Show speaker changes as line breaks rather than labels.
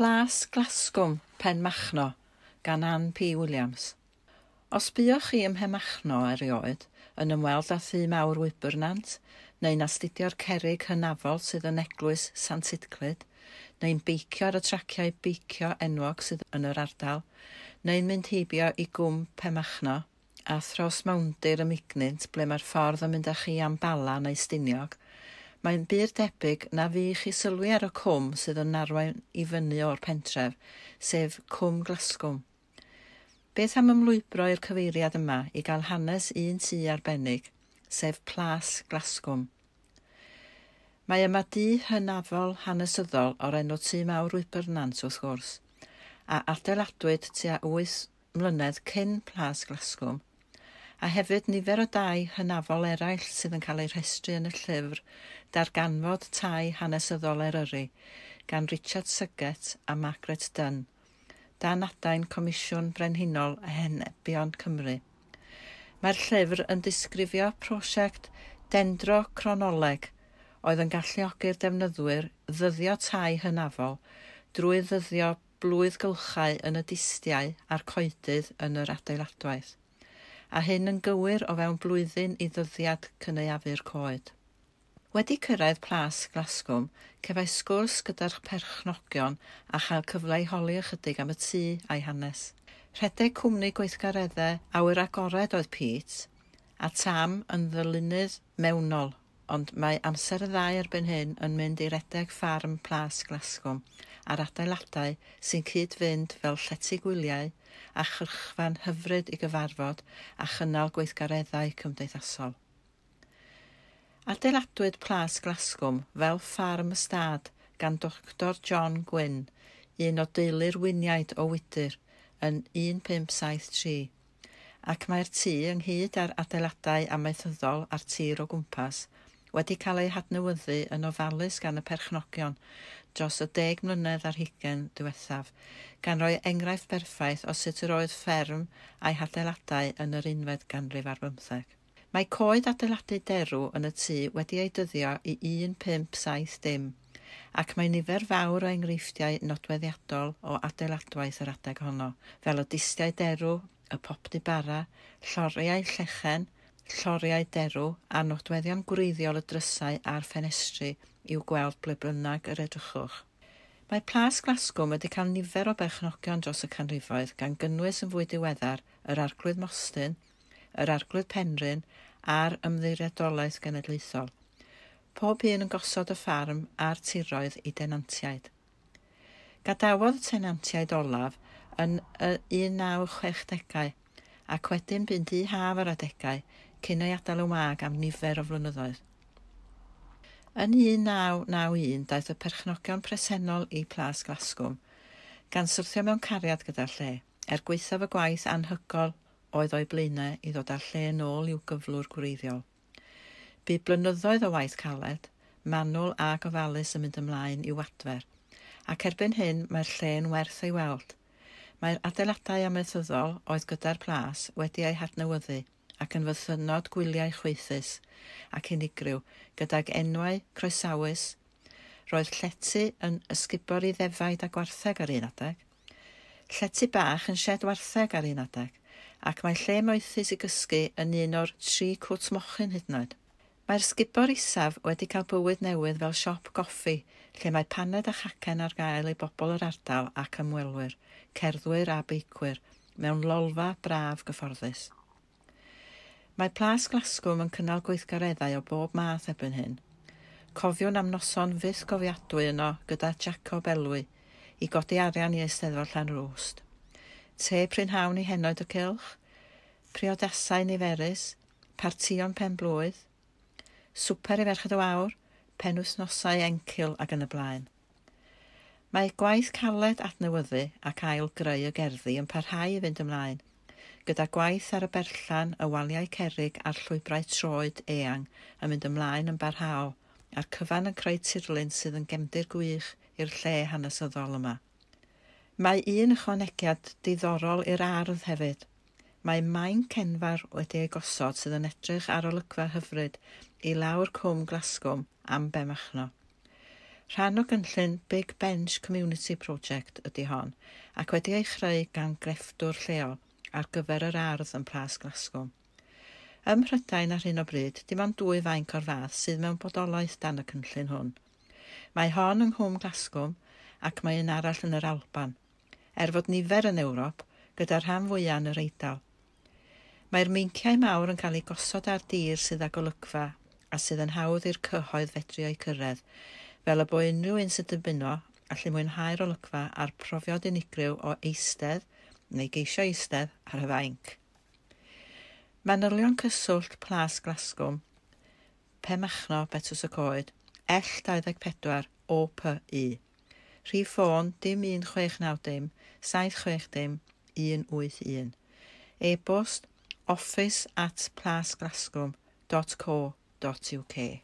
Plas Glasgwm Pen Machno gan Ann P Williams. Os buoch chi ym Mhemachno erioed yn ymweld â thu mawr Wybyrnant, neu'n astudio'r cerig hynafol sydd yn eglwys Sant Idclyd, neu'n beicio ar y traciau beicio enwog sydd yn yr ardal, neu'n mynd heibio i gwm Pemachno a thros mawndir y mignint ble mae'r ffordd yn mynd â chi am bala neu stiniog, Mae'n byr debyg na fi chi sylwi ar y cwm sydd yn arwain i fyny o'r pentref, sef Cwm Glasgwm. Beth am ymlwybro i'r cyfeiriad yma i gael hanes un tŷ arbennig, sef Plas Glasgwm? Mae yma dŷ hynafol hanesyddol o'r enw Tŷ Mawr Wybernant wrth gwrs, a adeiladwyd tua 8 mlynedd cyn Plas Glasgwm a hefyd nifer o dai hynafol eraill sydd yn cael eu rhestru yn y llyfr darganfod tai hanesyddol Eryri gan Richard Syget a Margaret Dunn, dan adain Comisiwn Brenhinol a Henebion Cymru. Mae'r llyfr yn disgrifio prosiect dendro cronoleg oedd yn galluogi'r defnyddwyr ddyddio tai hynafol drwy ddyddio blwydd gylchau yn y distiau a'r coedydd yn yr adeiladwaith a hyn yn gywir o fewn blwyddyn i ddyddiad cynaeafu'r coed. Wedi cyrraedd plas Glasgwm, cefai sgwrs gyda'r perchnogion a chael cyfle i holi ychydig am y tŷ a'i hanes. Rhedeg cwmni gweithgareddau awyr agored oedd Pete, a tam yn ddylunydd mewnol ond mae amser y ddau erbyn hyn yn mynd i redeg ffarm plas Glasgow ar adeiladau sy'n cyd-fynd fel llety gwyliau a chyrchfan hyfryd i gyfarfod a chynnal gweithgareddau cymdeithasol. Adeiladwyd Plas Glasgow fel ffarm ystad gan Dr John Gwyn, un o deulu'r winiaid o Wydyr, yn 1573 ac mae'r tŷ ynghyd â'r adeiladau amaethyddol a'r tir o gwmpas – wedi cael ei hadnewyddu yn ofalus gan y perchnogion dros y deg mlynedd ar hugen diwethaf, gan roi enghraifft berffaith o sut yr oedd fferm a'i hadeiladau yn yr unfed ganrif ar bymtheg. Mae coed adeiladu derw yn y tŷ wedi ei dyddio i 1570 dim, ac mae nifer fawr o enghreifftiau nodweddiadol o adeiladwaith yr adeg honno, fel y distiau derw, y popdi bara, lloriau llechen, lloriau derw a nodweddion gwreiddiol y drysau a'r ffenestri i'w gweld ble bynnag yr edrychwch. Mae Plas Glasgow wedi cael nifer o berchnogion dros y canrifoedd gan gynnwys yn fwy diweddar yr arglwydd Mostyn, yr arglwydd Penryn a'r ymddiriadolaeth genedlaethol. Pob un yn gosod y ffarm a'r tiroedd i denantiaid. Gadawodd y tenantiaid olaf yn y 1960au ac wedyn bu'n di haf yr adegau cyn ei adael y wag am nifer o flynyddoedd. Yn 1991, daeth y perchnogion presennol i Plas Glasgwm, gan syrthio mewn cariad gyda'r lle, er gweithaf y gwaith anhygol oedd o'i blaenau i ddod â'r lle yn ôl i'w gyflwr gwreiddiol. Bu blynyddoedd o waith caled, manwl a gofalus yn mynd ymlaen i'w adfer, ac erbyn hyn mae'r lle yn werth ei weld. Mae'r adeiladau amaethyddol oedd gyda'r plas wedi eu hadnewyddu, ac yn fythynod gwyliau chweithus ac unigryw gydag enwau croesawus. Roedd llety yn ysgubor i ddefaid a gwartheg ar un adeg. Llety bach yn shed wartheg ar un adeg ac mae lle moethus i gysgu yn un o'r tri cwt mochyn hyd yn. Mae'r sgubor isaf wedi cael bywyd newydd fel siop goffi, lle mae paned a chacen ar gael i bobl yr ardal ac ymwelwyr, cerddwyr a beicwyr, mewn lolfa braf gyfforddus. Mae Plas Glasgwm yn cynnal gweithgareddau o bob math ebyn hyn. Cofiwn am noson fydd gofiadwy yno gyda Jacob Elwy i godi arian i Eisteddfod Llanrwst. Te prynhawn i henoed y cilch, priodasau niferus, partion pen blwydd, swper i ferched o awr, penwthnosau encil ac yn y blaen. Mae gwaith caled adnewyddu ac ail greu y gerddi yn parhau i fynd ymlaen – gyda gwaith ar y berllan, y waliau cerig a'r llwybrau troed eang yn mynd ymlaen yn barhaol a'r cyfan yn creu tirlun sydd yn gemdir gwych i'r lle hanesyddol yma. Mae un ychwanegiad diddorol i'r ardd hefyd. Mae maen cenfar wedi ei gosod sydd yn edrych ar olygfa hyfryd i lawr cwm Glasgwm am Bemachno. Rhan o gynllun Big Bench Community Project ydy hon ac wedi ei chreu gan grefftwr lleol – ar gyfer yr ardd yn Plas Glasgow. Ym Mhrydain ar hyn o bryd, dim ond dwy fainc o'r fath sydd mewn bodolaeth dan y cynllun hwn. Mae hon yng Nghwm Glasgow ac mae un arall yn yr Alban, er fod nifer yn Ewrop gyda'r rhan fwyaf yn yr Eidal. Mae'r meinciau mawr yn cael eu gosod ar dir sydd ag olygfa a sydd yn hawdd i'r cyhoedd fedru o'i cyrraedd, fel y bo unrhyw un sydd yn byno allu mwynhau'r olygfa a'r profiad unigryw o eistedd, neu geisio eistedd ar y fainc. Manylion cyswllt Plas Glasgwm, Pemachno Betws y Coed, L24 OPI. Rhif ffôn dim 1690 760 181. E-bost office at plasglasgwm.co.uk.